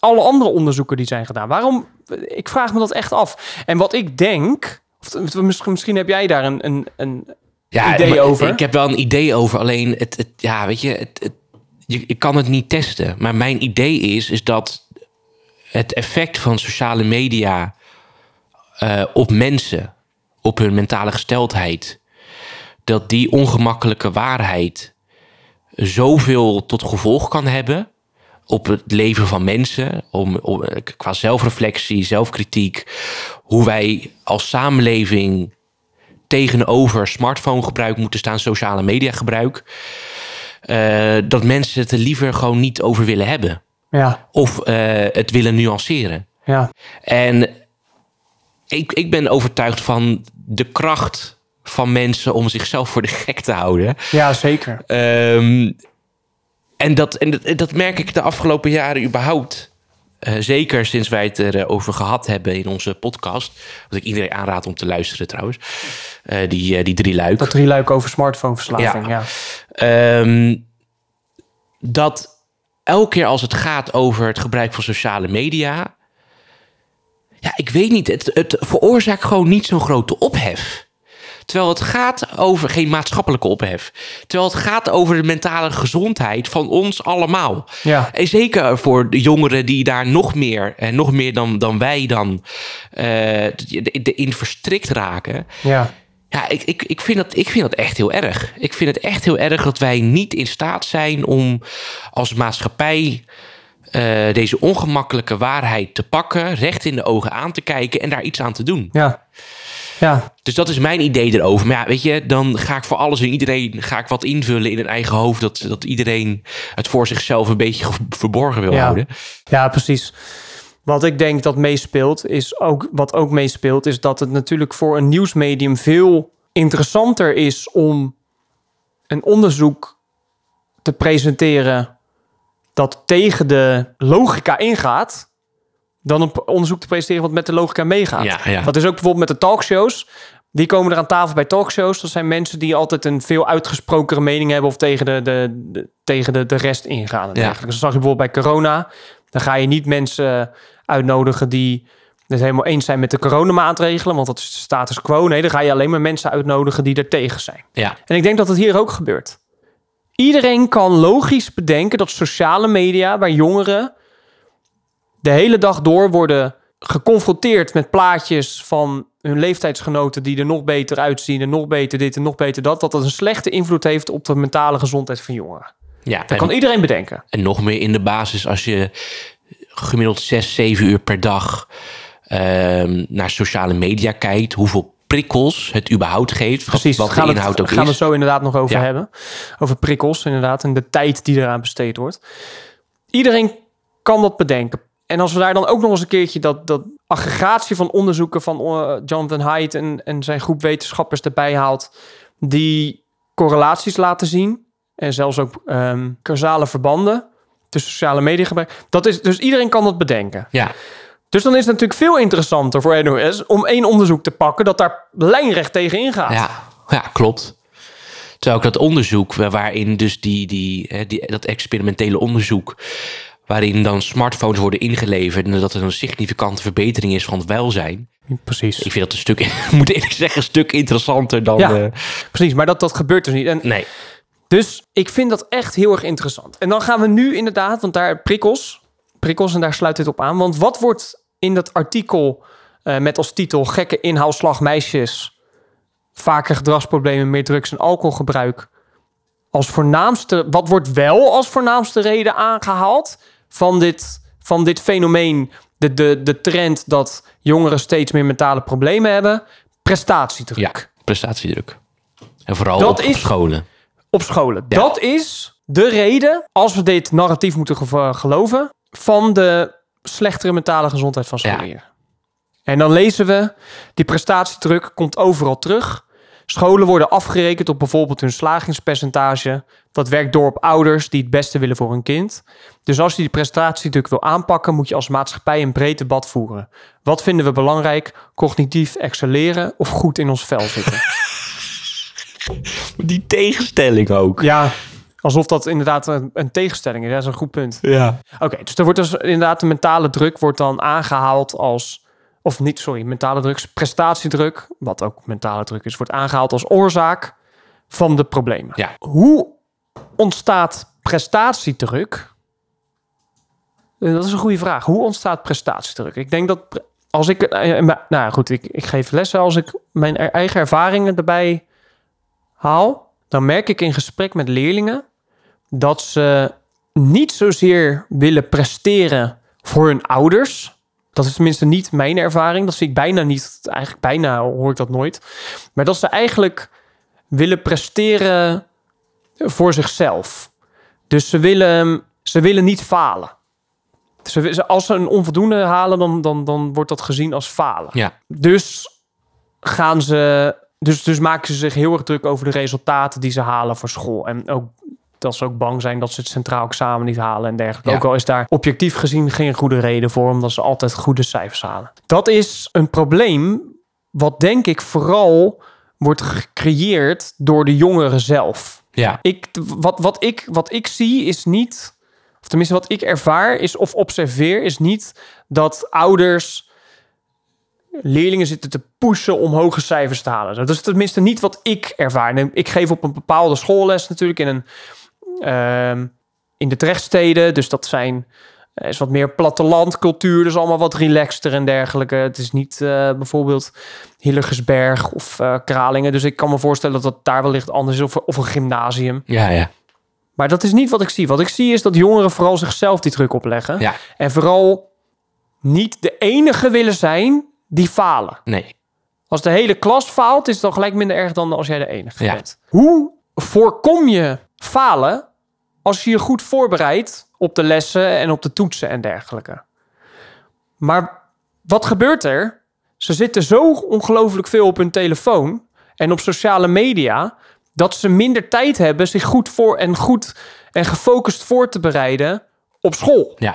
alle andere onderzoeken die zijn gedaan? Waarom? Ik vraag me dat echt af. En wat ik denk, of misschien, misschien heb jij daar een, een, een ja, idee over? Ik heb wel een idee over, alleen het, het ja, weet je, het, het, je, je kan het niet testen. Maar mijn idee is, is dat het effect van sociale media eh, op mensen, op hun mentale gesteldheid, dat die ongemakkelijke waarheid zoveel tot gevolg kan hebben op het leven van mensen, om, om, qua zelfreflectie, zelfkritiek, hoe wij als samenleving tegenover smartphonegebruik moeten staan, sociale media gebruik, eh, dat mensen het er liever gewoon niet over willen hebben ja, of eh, het willen nuanceren. ja, En ik, ik ben overtuigd van de kracht van mensen om zichzelf voor de gek te houden. ja, zeker. Ehm, en dat, en dat, dat merk ik de afgelopen jaren überhaupt. Eh, zeker sinds wij het erover gehad hebben in onze podcast. Wat ik iedereen aanraad om te luisteren trouwens. Eh, die, eh, die drie luik. Dat drie luik over smartphoneverslaving. Ja. Ja. Ehm, dat elke keer als het gaat over het gebruik van sociale media. Ja, ik weet niet. Het, het veroorzaakt gewoon niet zo'n grote ophef. Terwijl het gaat over geen maatschappelijke ophef. Terwijl het gaat over de mentale gezondheid van ons allemaal. ja. En zeker voor de jongeren die daar nog meer, en nog meer dan, dan wij dan, eh, de- de- in verstrikt raken. ja. Ja, ik, ik, ik, vind dat, ik vind dat echt heel erg. Ik vind het echt heel erg dat wij niet in staat zijn om als maatschappij eh, deze ongemakkelijke waarheid te pakken, recht in de ogen aan te kijken en daar iets aan te doen. Ja. Ja. Dus dat is mijn idee erover. Maar ja, weet je, dan ga ik voor alles en iedereen ga ik wat invullen in een eigen hoofd. Dat, dat iedereen het voor zichzelf een beetje verborgen wil Ja. houden. Ja, precies. Wat ik denk dat meespeelt, is ook wat ook meespeelt, is dat het natuurlijk voor een nieuwsmedium veel interessanter is om een onderzoek te presenteren dat tegen de logica ingaat, dan een onderzoek te presenteren wat met de logica meegaat. Ja, ja. Dat is ook bijvoorbeeld met de talkshows. Die komen er aan tafel bij talkshows. Dat zijn mensen die altijd een veel uitgesproken mening hebben of tegen de, de, de- tegen de, de rest ingaan. En dergelijke. Dat zag je bijvoorbeeld bij corona. Dan ga je niet mensen uitnodigen die het helemaal eens zijn met de coronamaatregelen, want dat is de status quo. Nee, dan ga je alleen maar mensen uitnodigen die er tegen zijn. Ja, En ik denk dat het hier ook gebeurt. Iedereen kan logisch bedenken dat sociale media, waar jongeren de hele dag door worden geconfronteerd met plaatjes van hun leeftijdsgenoten die er nog beter uitzien en nog beter dit en nog beter dat, dat dat een slechte invloed heeft op de mentale gezondheid van jongeren. ja. Dat kan iedereen bedenken. en nog meer in de basis als je gemiddeld 6, 7 uur per dag ehm, naar sociale media kijkt, hoeveel prikkels het überhaupt geeft. Precies, wat, gaan, de we inhoud het, ook gaan we is. zo inderdaad nog over Ja. hebben. Over prikkels inderdaad en de tijd die eraan besteed wordt. Iedereen kan dat bedenken. En als we daar dan ook nog eens een keertje dat, dat aggregatie van onderzoeken van eh, Jonathan Haidt en, en zijn groep wetenschappers erbij haalt, die correlaties laten zien en zelfs ook ehm causale verbanden tussen sociale media gebruik. Dat is, dus iedereen kan dat bedenken. Ja, Dus dan is het natuurlijk veel interessanter voor NOS om één onderzoek te pakken dat daar lijnrecht tegen ingaat. ja, ja, klopt. Terwijl ook dat onderzoek wa- waarin dus die, die, die, dat experimentele onderzoek... waarin dan smartphones worden ingeleverd... en dat er een significante verbetering is van het welzijn. Precies. Ik vind dat een stuk, <laughs> ik moet eerlijk zeggen, een stuk interessanter dan... Ja. eh, Precies, maar dat, dat gebeurt dus niet. En nee, Dus ik vind dat echt heel erg interessant. En dan gaan we nu inderdaad, want daar prikkels, prikkels en daar sluit dit op aan. Want wat wordt in dat artikel eh, met als titel gekke inhaalslag meisjes, vaker gedragsproblemen, meer drugs en alcoholgebruik als voornaamste, wat wordt wel als voornaamste reden aangehaald van dit, van dit fenomeen, de, de, de trend dat jongeren steeds meer mentale problemen hebben, prestatiedruk. ja, prestatiedruk. En vooral Dat op, is- scholen. op scholen. Ja. Dat is de reden, als we dit narratief moeten gev- geloven, van de slechtere mentale gezondheid van Ja. scholieren. En dan lezen we, die prestatiedruk komt overal terug. Scholen worden afgerekend op bijvoorbeeld hun slagingspercentage. Dat werkt door op ouders die het beste willen voor hun kind. Dus als je die prestatiedruk wil aanpakken, moet je als maatschappij een breed debat voeren. Wat vinden we belangrijk? Cognitief excelleren of goed in ons vel zitten? <laughs> Die tegenstelling ook. Ja, alsof dat inderdaad een, een tegenstelling is. Dat is een goed punt. Ja. Oké, dus er wordt dus inderdaad de mentale druk wordt dan aangehaald als... Of niet, sorry, mentale druk, prestatiedruk, wat ook mentale druk is, wordt aangehaald als oorzaak van de problemen. Ja. Hoe ontstaat prestatiedruk? Eh, Dat is een goede vraag. Hoe ontstaat prestatiedruk? Ik denk dat als ik, eh, eh, nou goed, ik, ik geef lessen. Als ik mijn eigen ervaringen erbij haal, dan merk ik in gesprek met leerlingen dat ze niet zozeer willen presteren voor hun ouders. Dat is tenminste niet mijn ervaring. Dat zie ik bijna niet. Eigenlijk bijna hoor ik dat nooit. Maar dat ze eigenlijk willen presteren voor zichzelf. Dus ze willen, ze willen niet falen. Ze, als ze een onvoldoende halen, dan, dan, dan wordt dat gezien als falen. Ja. Dus gaan ze. Dus, dus maken ze zich heel erg druk over de resultaten die ze halen voor school. En ook dat ze ook bang zijn dat ze het centraal examen niet halen en dergelijke. Ja. Ook al is daar objectief gezien geen goede reden voor, omdat ze altijd goede cijfers halen. Dat is een probleem wat denk ik vooral wordt gecreëerd door de jongeren zelf. Ja. Ik, wat, wat, ik, wat ik zie is niet, of tenminste wat ik ervaar is of observeer, is niet dat ouders leerlingen zitten te pushen om hoge cijfers te halen. Dat is tenminste niet wat ik ervaar. Ik geef op een bepaalde schoolles natuurlijk in een ehm, in de terechtsteden. Dus dat zijn er is wat meer plattelandcultuur, dus allemaal wat relaxter en dergelijke. Het is niet eh, bijvoorbeeld Hillegersberg of eh, Kralingen. Dus ik kan me voorstellen dat dat daar wellicht anders is. Of, of een gymnasium. Ja, ja. Maar dat is niet wat ik zie. Wat ik zie is dat jongeren vooral zichzelf die druk opleggen. Ja. En vooral niet de enige willen zijn die falen. Nee. Als de hele klas faalt, is het dan gelijk minder erg dan als jij de enige Ja. bent. Hoe voorkom je falen als je je goed voorbereidt op de lessen en op de toetsen en dergelijke? Maar wat gebeurt er? Ze zitten zo ongelooflijk veel op hun telefoon en op sociale media dat ze minder tijd hebben zich goed voor en goed en gefocust voor te bereiden op school. Ja.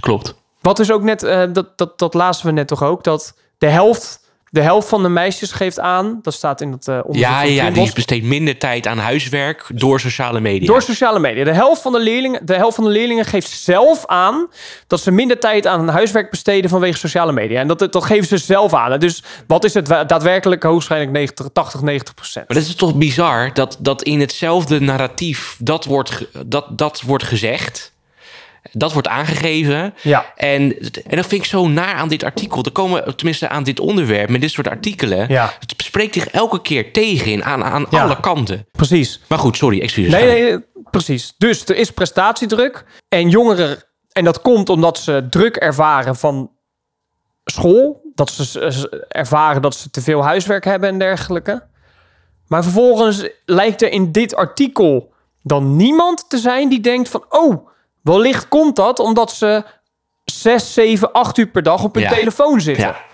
Klopt. Wat is ook net, eh, dat, dat, dat lazen we net toch ook, dat de helft, de helft van de meisjes geeft aan, dat staat in het eh onderzoek Ja, ja, die besteedt minder tijd aan huiswerk door sociale media. door sociale media. De helft, van de, leerlingen, de helft van de leerlingen geeft zelf aan dat ze minder tijd aan huiswerk besteden vanwege sociale media. En dat, dat geven ze zelf aan. Dus wat is het daadwerkelijk? Hoogstwaarschijnlijk 90, 80, 90 procent. Maar dat is toch bizar dat, dat in hetzelfde narratief dat wordt, dat, dat wordt gezegd. Dat wordt aangegeven. Ja. En, en dat vind ik zo naar aan dit artikel. Er komen, tenminste aan dit onderwerp, met dit soort artikelen. Ja. Het spreekt zich elke keer tegen in, aan, aan Ja. alle kanten. Precies. Maar goed, sorry, excuses. Nee, nee, precies. Dus er is prestatiedruk. En jongeren, en dat komt omdat ze druk ervaren van school. Dat ze s- ervaren dat ze te veel huiswerk hebben en dergelijke. Maar vervolgens lijkt er in dit artikel dan niemand te zijn die denkt van... oh, wellicht komt dat omdat ze zes, zeven, acht uur per dag op hun Ja. telefoon zitten. Ja.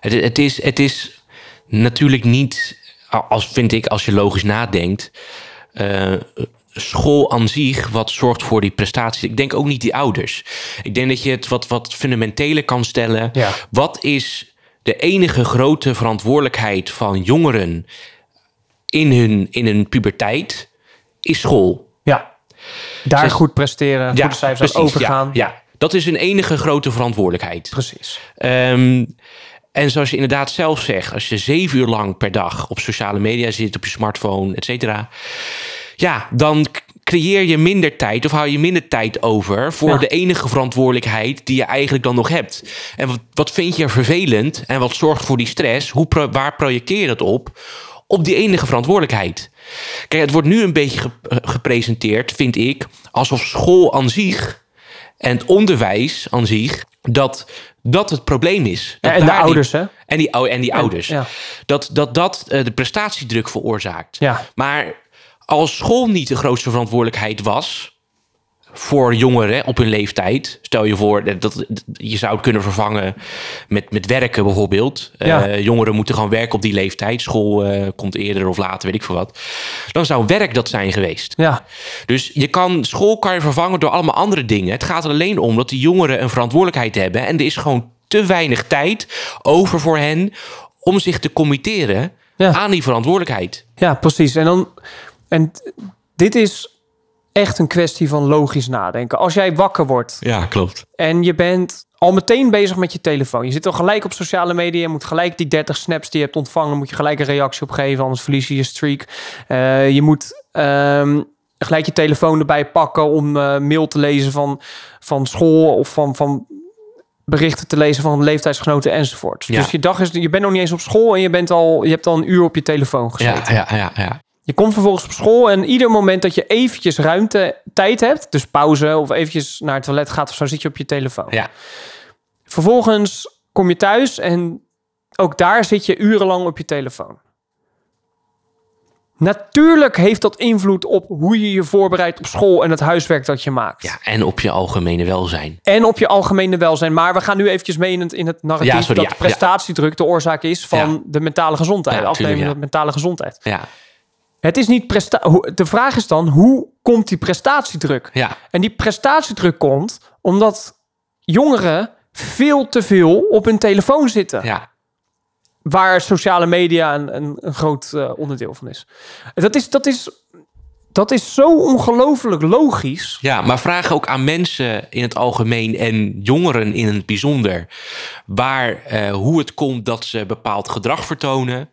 Het, het, is, het is natuurlijk niet, als vind ik, als je logisch nadenkt, eh, school aan zich wat zorgt voor die prestaties. Ik denk ook niet die ouders. Ik denk dat je het wat, wat fundamenteler kan stellen. Ja. Wat is de enige grote verantwoordelijkheid van jongeren in hun, in hun puberteit? Is school. Ja. Daar Zes- goed presteren, goede cijfers precies, overgaan. Ja, ja, dat is hun enige grote verantwoordelijkheid. Precies. Ehm, en zoals je inderdaad zelf zegt, als je zeven uur lang per dag op sociale media zit, op je smartphone, et cetera. Ja, dan creëer je minder tijd of hou je minder tijd over voor Ja. de enige verantwoordelijkheid die je eigenlijk dan nog hebt. En wat, wat vind je er vervelend en wat zorgt voor die stress? Hoe waar projecteer je dat op? Op die enige verantwoordelijkheid. Kijk, het wordt nu een beetje ge- gepresenteerd, vind ik, alsof school aan zich en het onderwijs aan zich, dat dat het probleem is. Ja, en de die- ouders, hè? En die, en die ouders. ja. Dat dat, dat eh, de prestatiedruk veroorzaakt. Ja. Maar als school niet de grootste verantwoordelijkheid was voor jongeren op hun leeftijd. Stel je voor dat, dat je zou het kunnen vervangen met, met werken bijvoorbeeld. Ja. Eh, jongeren moeten gewoon werken op die leeftijd. School eh, komt eerder of later, weet ik veel wat. Dan zou werk dat zijn geweest. Ja. Dus je kan, school kan je vervangen door allemaal andere dingen. Het gaat er alleen om dat die jongeren een verantwoordelijkheid hebben. En er is gewoon te weinig tijd over voor hen om zich te committeren Ja. aan die verantwoordelijkheid. Ja, precies. En, dan, en dit is echt een kwestie van logisch nadenken. Als jij wakker wordt Ja, klopt. en je bent al meteen bezig met je telefoon. Je zit al gelijk op sociale media. Je moet gelijk die 30 snaps die je hebt ontvangen... moet je gelijk een reactie op geven, anders verlies je je streak. Eh, je moet ehm, gelijk je telefoon erbij pakken... om eh, mail te lezen van, van school of van... van berichten te lezen van leeftijdsgenoten enzovoort. Ja. Dus je dag is, je bent nog niet eens op school en je bent al, je hebt al een uur op je telefoon gezeten. Ja, ja, ja, ja. Je komt vervolgens op school en ieder moment dat je eventjes ruimte, tijd hebt, dus pauze of eventjes naar het toilet gaat of zo, zit je op je telefoon. Ja, Vervolgens kom je thuis en ook daar zit je urenlang op je telefoon. Natuurlijk heeft dat invloed op hoe je je voorbereidt op school en het huiswerk dat je maakt. ja, en op je algemene welzijn. En op je algemene welzijn. Maar we gaan nu eventjes mee in het, in het narratief Ja, sorry, dat ja, prestatiedruk de oorzaak is van de mentale gezondheid. Tuurlijk, van de mentale gezondheid. Ja, Het is niet presta De vraag is dan, hoe komt die prestatiedruk? ja, En die prestatiedruk komt omdat jongeren veel te veel op hun telefoon zitten. ja. Waar sociale media een, een, een groot eh, onderdeel van is. Dat is, dat is, dat is zo ongelooflijk logisch. Ja, maar vraag ook aan mensen in het algemeen en jongeren in het bijzonder. Waar, eh, hoe het komt dat ze bepaald gedrag vertonen.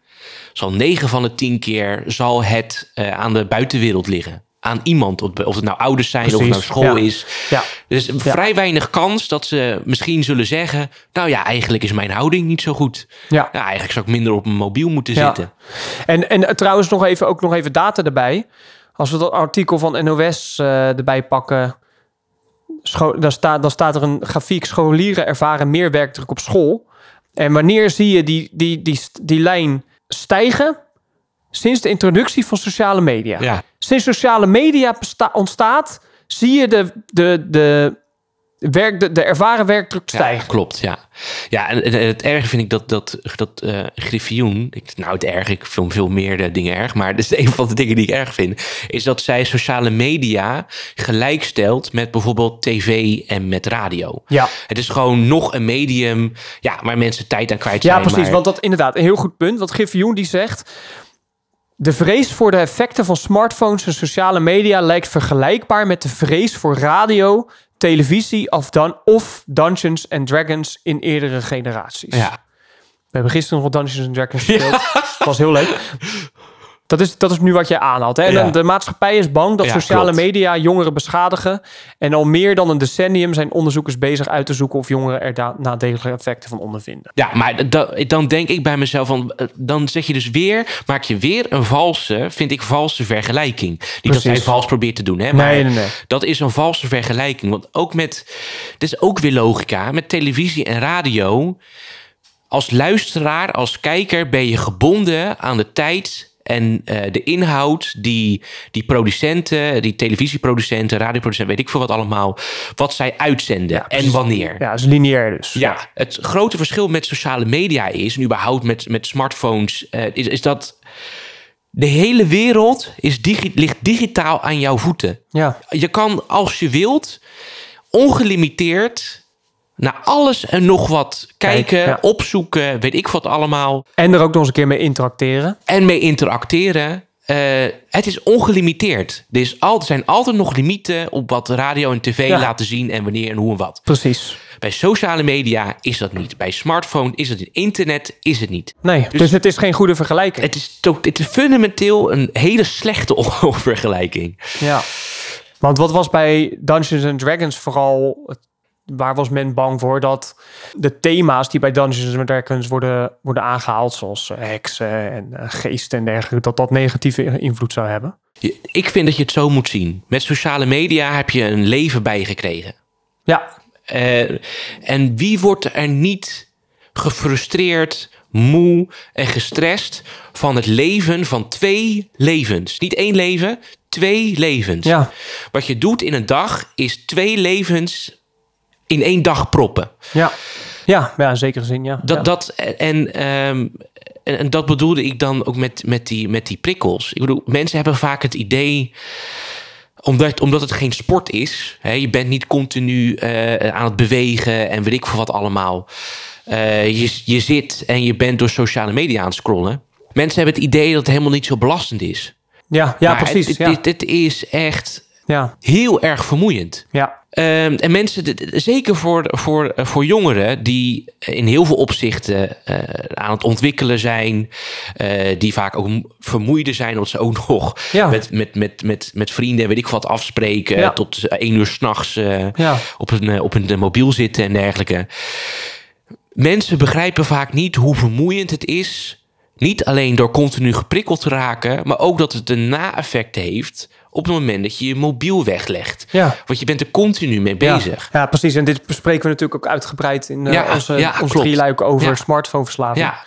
Zal 9 van de 10 keer zal het eh, aan de buitenwereld liggen. Aan iemand, of het nou ouders zijn, of het nou school ja. is. Ja. Dus vrij weinig kans dat ze misschien zullen zeggen... nou ja, eigenlijk is mijn houding niet zo goed. Ja. Ja, eigenlijk zou ik minder op mijn mobiel moeten Ja. zitten. En, en trouwens nog even, ook nog even data erbij. Als we dat artikel van NOS eh, erbij pakken... Scho dan, staat, dan staat er een grafiek... scholieren ervaren meer werkdruk op school. En wanneer zie je die, die, die, die lijn stijgen? Sinds de introductie van sociale media. Ja, Sinds sociale media ontstaat... zie je de, de, de, werk, de, de ervaren werkdruk stijgen. Ja, klopt, ja. Ja, en, en het erge vind ik dat, dat, dat eh Griffioen... Ik, nou, het erg, ik vind veel meer dingen erg... maar <laughs> dit is een van de dingen die ik erg vind... is dat zij sociale media gelijkstelt met bijvoorbeeld tv en met radio. Ja. Het is gewoon nog een medium ja, waar mensen tijd aan kwijt zijn. Ja, precies. maar- Want dat inderdaad een heel goed punt. Wat Giffioen die zegt... De vrees voor de effecten van smartphones en sociale media lijkt vergelijkbaar met de vrees voor radio, televisie of, dan, of Dungeons and Dragons in eerdere generaties. Ja, We hebben gisteren nog Dungeons and Dragons gespeeld. Dat was heel leuk. <laughs> Dat is, dat is nu wat jij aanhaalt. Hè? En Ja. de maatschappij is bang dat Ja, sociale klopt. media jongeren beschadigen. En al meer dan een decennium zijn onderzoekers bezig uit te zoeken of jongeren er nadelige effecten van ondervinden. Ja, maar da- dan denk ik bij mezelf, van, eh, dan zeg je dus weer, maak je weer een valse, vind ik, valse vergelijking. Niet dat zij vals probeert te doen, hè? Maar Nee, nee, nee. dat is een valse vergelijking. Want ook met, dit is ook weer logica, met televisie en radio, als luisteraar, als kijker ben je gebonden aan de tijd en eh, de inhoud die die producenten, die televisieproducenten, radioproducenten, weet ik veel wat allemaal, wat zij uitzenden en wanneer. Ja, is lineair dus. Ja, het grote verschil met sociale media is, en überhaupt met, met smartphones, eh, is, is dat de hele wereld is digi ligt digitaal aan jouw voeten. Ja. Je kan, als je wilt, ongelimiteerd naar alles en nog wat kijken, Kijk, ja. opzoeken, weet ik wat allemaal. En er ook nog eens een keer mee interacteren. En mee interacteren. Eh, het is ongelimiteerd. Er, is al, er zijn altijd nog limieten op wat radio en tv Ja. laten zien en wanneer en hoe en wat. Precies. Bij sociale media is dat niet. Bij smartphone is het niet. Internet is het niet. Nee, dus, het is geen goede vergelijking. Het is, to- het is fundamenteel een hele slechte <laughs> vergelijking. Ja. Want wat was bij Dungeons and Dragons vooral... het- Waar was men bang voor dat de thema's die bij Dungeons and Dragons worden, worden aangehaald, zoals eh, heksen en eh, geesten en dergelijke, dat dat negatieve invloed zou hebben? Ik vind dat je het zo moet zien. Met sociale media heb je een leven bijgekregen. Ja, Eh, en wie wordt er niet gefrustreerd, moe en gestrest van het leven van twee levens? Niet één leven, twee levens. ja, Wat je doet in een dag is twee levens in één dag proppen. ja. Ja, ja in zekere zin, ja. Dat, ja. dat, en, ehm, en, en dat bedoelde ik dan ook met, met, die, met die prikkels. Ik bedoel, mensen hebben vaak het idee omdat, omdat het geen sport is. Hè, je bent niet continu eh, aan het bewegen en weet ik veel wat allemaal. Eh, je, je zit en je bent door sociale media aan het scrollen. Mensen hebben het idee dat het helemaal niet zo belastend is. ja, ja Maar precies. Het, ja. is echt ja, heel erg vermoeiend. ja, Ehm, en mensen, zeker voor, voor, eh, voor jongeren die in heel veel opzichten eh, aan het ontwikkelen zijn, eh, die vaak ook vermoeider zijn, omdat ze ook <laughs> nog Ja. met, met, met, met, met vrienden, weet ik wat, afspreken, Ja. tot één uur s'nachts nachts ja. op, een, op een mobiel zitten en dergelijke. Mensen begrijpen vaak niet hoe vermoeiend het is. Niet alleen door continu geprikkeld te raken, maar ook dat het een na-effect heeft op het moment dat je je mobiel weglegt. Ja. Want je bent er continu mee bezig. Ja, ja, precies. En dit bespreken we natuurlijk ook uitgebreid in eh, Ja, onze, ja, onze klopt. drieluik over smartphoneverslaving. Ja,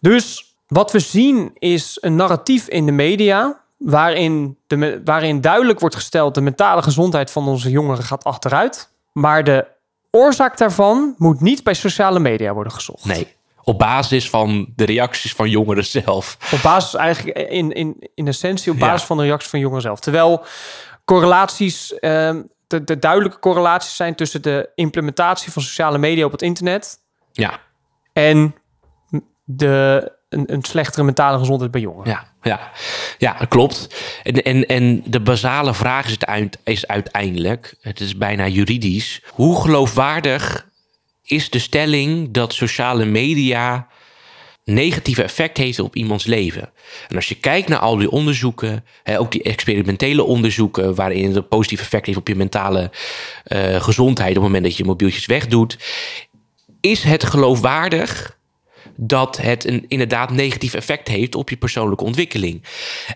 Dus wat we zien is een narratief in de media... Waarin, de, waarin duidelijk wordt gesteld... de mentale gezondheid van onze jongeren gaat achteruit. Maar de oorzaak daarvan moet niet bij sociale media worden gezocht. nee. Op basis van de reacties van jongeren zelf. Op basis eigenlijk in, in, in essentie op Ja. basis van de reacties van jongeren zelf. Terwijl correlaties, ehm, de, de duidelijke correlaties zijn tussen de implementatie van sociale media op het internet Ja, en de, een, een slechtere mentale gezondheid bij jongeren. ja, ja. Ja, klopt. En, en, en de basale vraag is, het is uiteindelijk, het is bijna juridisch, hoe geloofwaardig is de stelling dat sociale media negatieve effect heeft op iemands leven. En als je kijkt naar al die onderzoeken, hè, ook die experimentele onderzoeken, waarin het een positief effect heeft op je mentale eh, gezondheid op het moment dat je je mobieltjes wegdoet, is het geloofwaardig dat het een inderdaad negatief effect heeft op je persoonlijke ontwikkeling.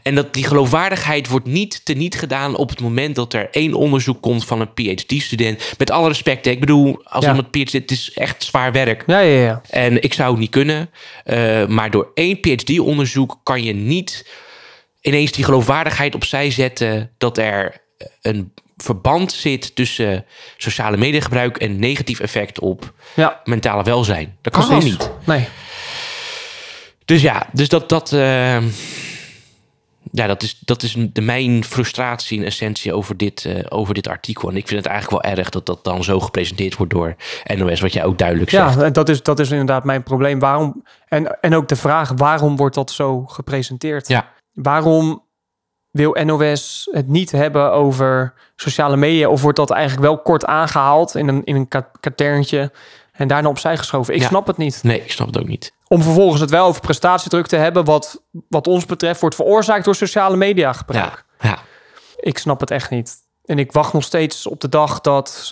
En dat die geloofwaardigheid wordt niet teniet gedaan op het moment dat er één onderzoek komt van een PhD-student. Met alle respect, ik bedoel, als Ja. iemand PhD, het is echt zwaar werk. Ja, ja, ja. En ik zou het niet kunnen. Eh, maar door één PhD-onderzoek kan je niet ineens die geloofwaardigheid opzij zetten dat er een verband zit tussen sociale mediagebruik en negatief effect op ja mentale welzijn. Dat kan gewoon niet. Nee. Dus ja, dus dat, dat, eh, ja, dat, is, dat is de, mijn frustratie in essentie over dit, eh, over dit artikel. En ik vind het eigenlijk wel erg dat dat dan zo gepresenteerd wordt door NOS, wat jij ook duidelijk zegt. Ja, en dat is, dat is inderdaad mijn probleem. Waarom, en, en ook de vraag, waarom wordt dat zo gepresenteerd? Ja. Waarom wil NOS het niet hebben over sociale media? Of wordt dat eigenlijk wel kort aangehaald in een, in een ka- katerntje en daarna opzij geschoven? Ik Ja. snap het niet. Nee, ik snap het ook niet. Om vervolgens het wel over prestatiedruk te hebben, wat, wat ons betreft wordt veroorzaakt door sociale media gebruik. Ja, ja, Ik snap het echt niet. En ik wacht nog steeds op de dag dat,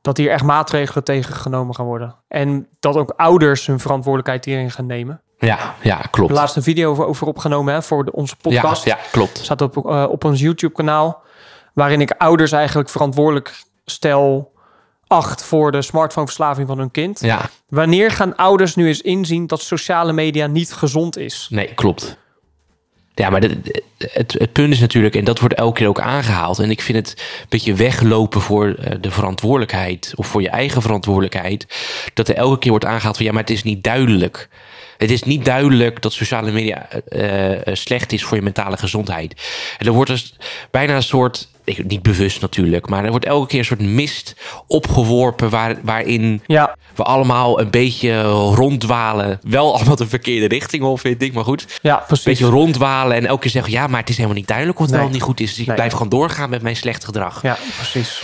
dat hier echt maatregelen tegen genomen gaan worden. En dat ook ouders hun verantwoordelijkheid hierin gaan nemen. ja, ja klopt. laatst een video over, over opgenomen hè, voor de, onze podcast. ja, klopt. Staat op, eh, op ons YouTube-kanaal. Waarin ik ouders eigenlijk verantwoordelijk stel acht voor de smartphoneverslaving van hun kind. Ja, Wanneer gaan ouders nu eens inzien dat sociale media niet gezond is? nee, klopt. Ja, maar de- het, het punt is natuurlijk, en dat wordt elke keer ook aangehaald. En ik vind het een beetje weglopen voor eh, de verantwoordelijkheid. Of voor je eigen verantwoordelijkheid. Dat er elke keer wordt aangehaald van ja, maar het is niet duidelijk. Het is niet duidelijk dat sociale media eh, eh, slecht is voor je mentale gezondheid. En er wordt dus bijna een soort, ik, niet bewust natuurlijk, maar er wordt elke keer een soort mist opgeworpen waar, waarin Ja, we allemaal een beetje ronddwalen. Wel allemaal de verkeerde richting op, vind ik, maar goed ja precies. beetje rondwalen en elke keer zeggen... ja, maar het is helemaal niet duidelijk of het Nee. wel of niet goed is. Dus ik Nee. blijf gewoon doorgaan met mijn slecht gedrag. Ja, Ja, precies.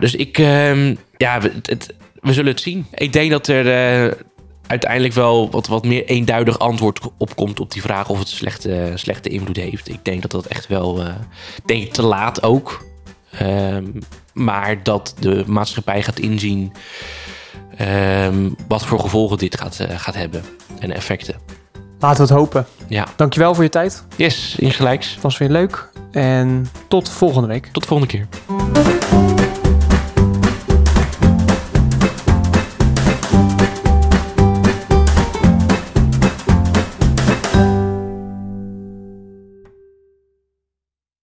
dus ik... ehm, ja, we, het- we zullen het zien. Ik denk dat er eh, uiteindelijk wel wat, wat meer eenduidig antwoord op komt... op die vraag of het slechte, slechte invloed heeft. Ik denk dat dat echt wel... eh, denk ik te laat ook. Ehm, maar dat de maatschappij gaat inzien... ehm, wat voor gevolgen dit gaat, eh, gaat hebben. En effecten. Laten we het hopen. Ja, Dankjewel voor je tijd. yes, insgelijks. Het was weer leuk. En tot volgende week. Tot de volgende keer.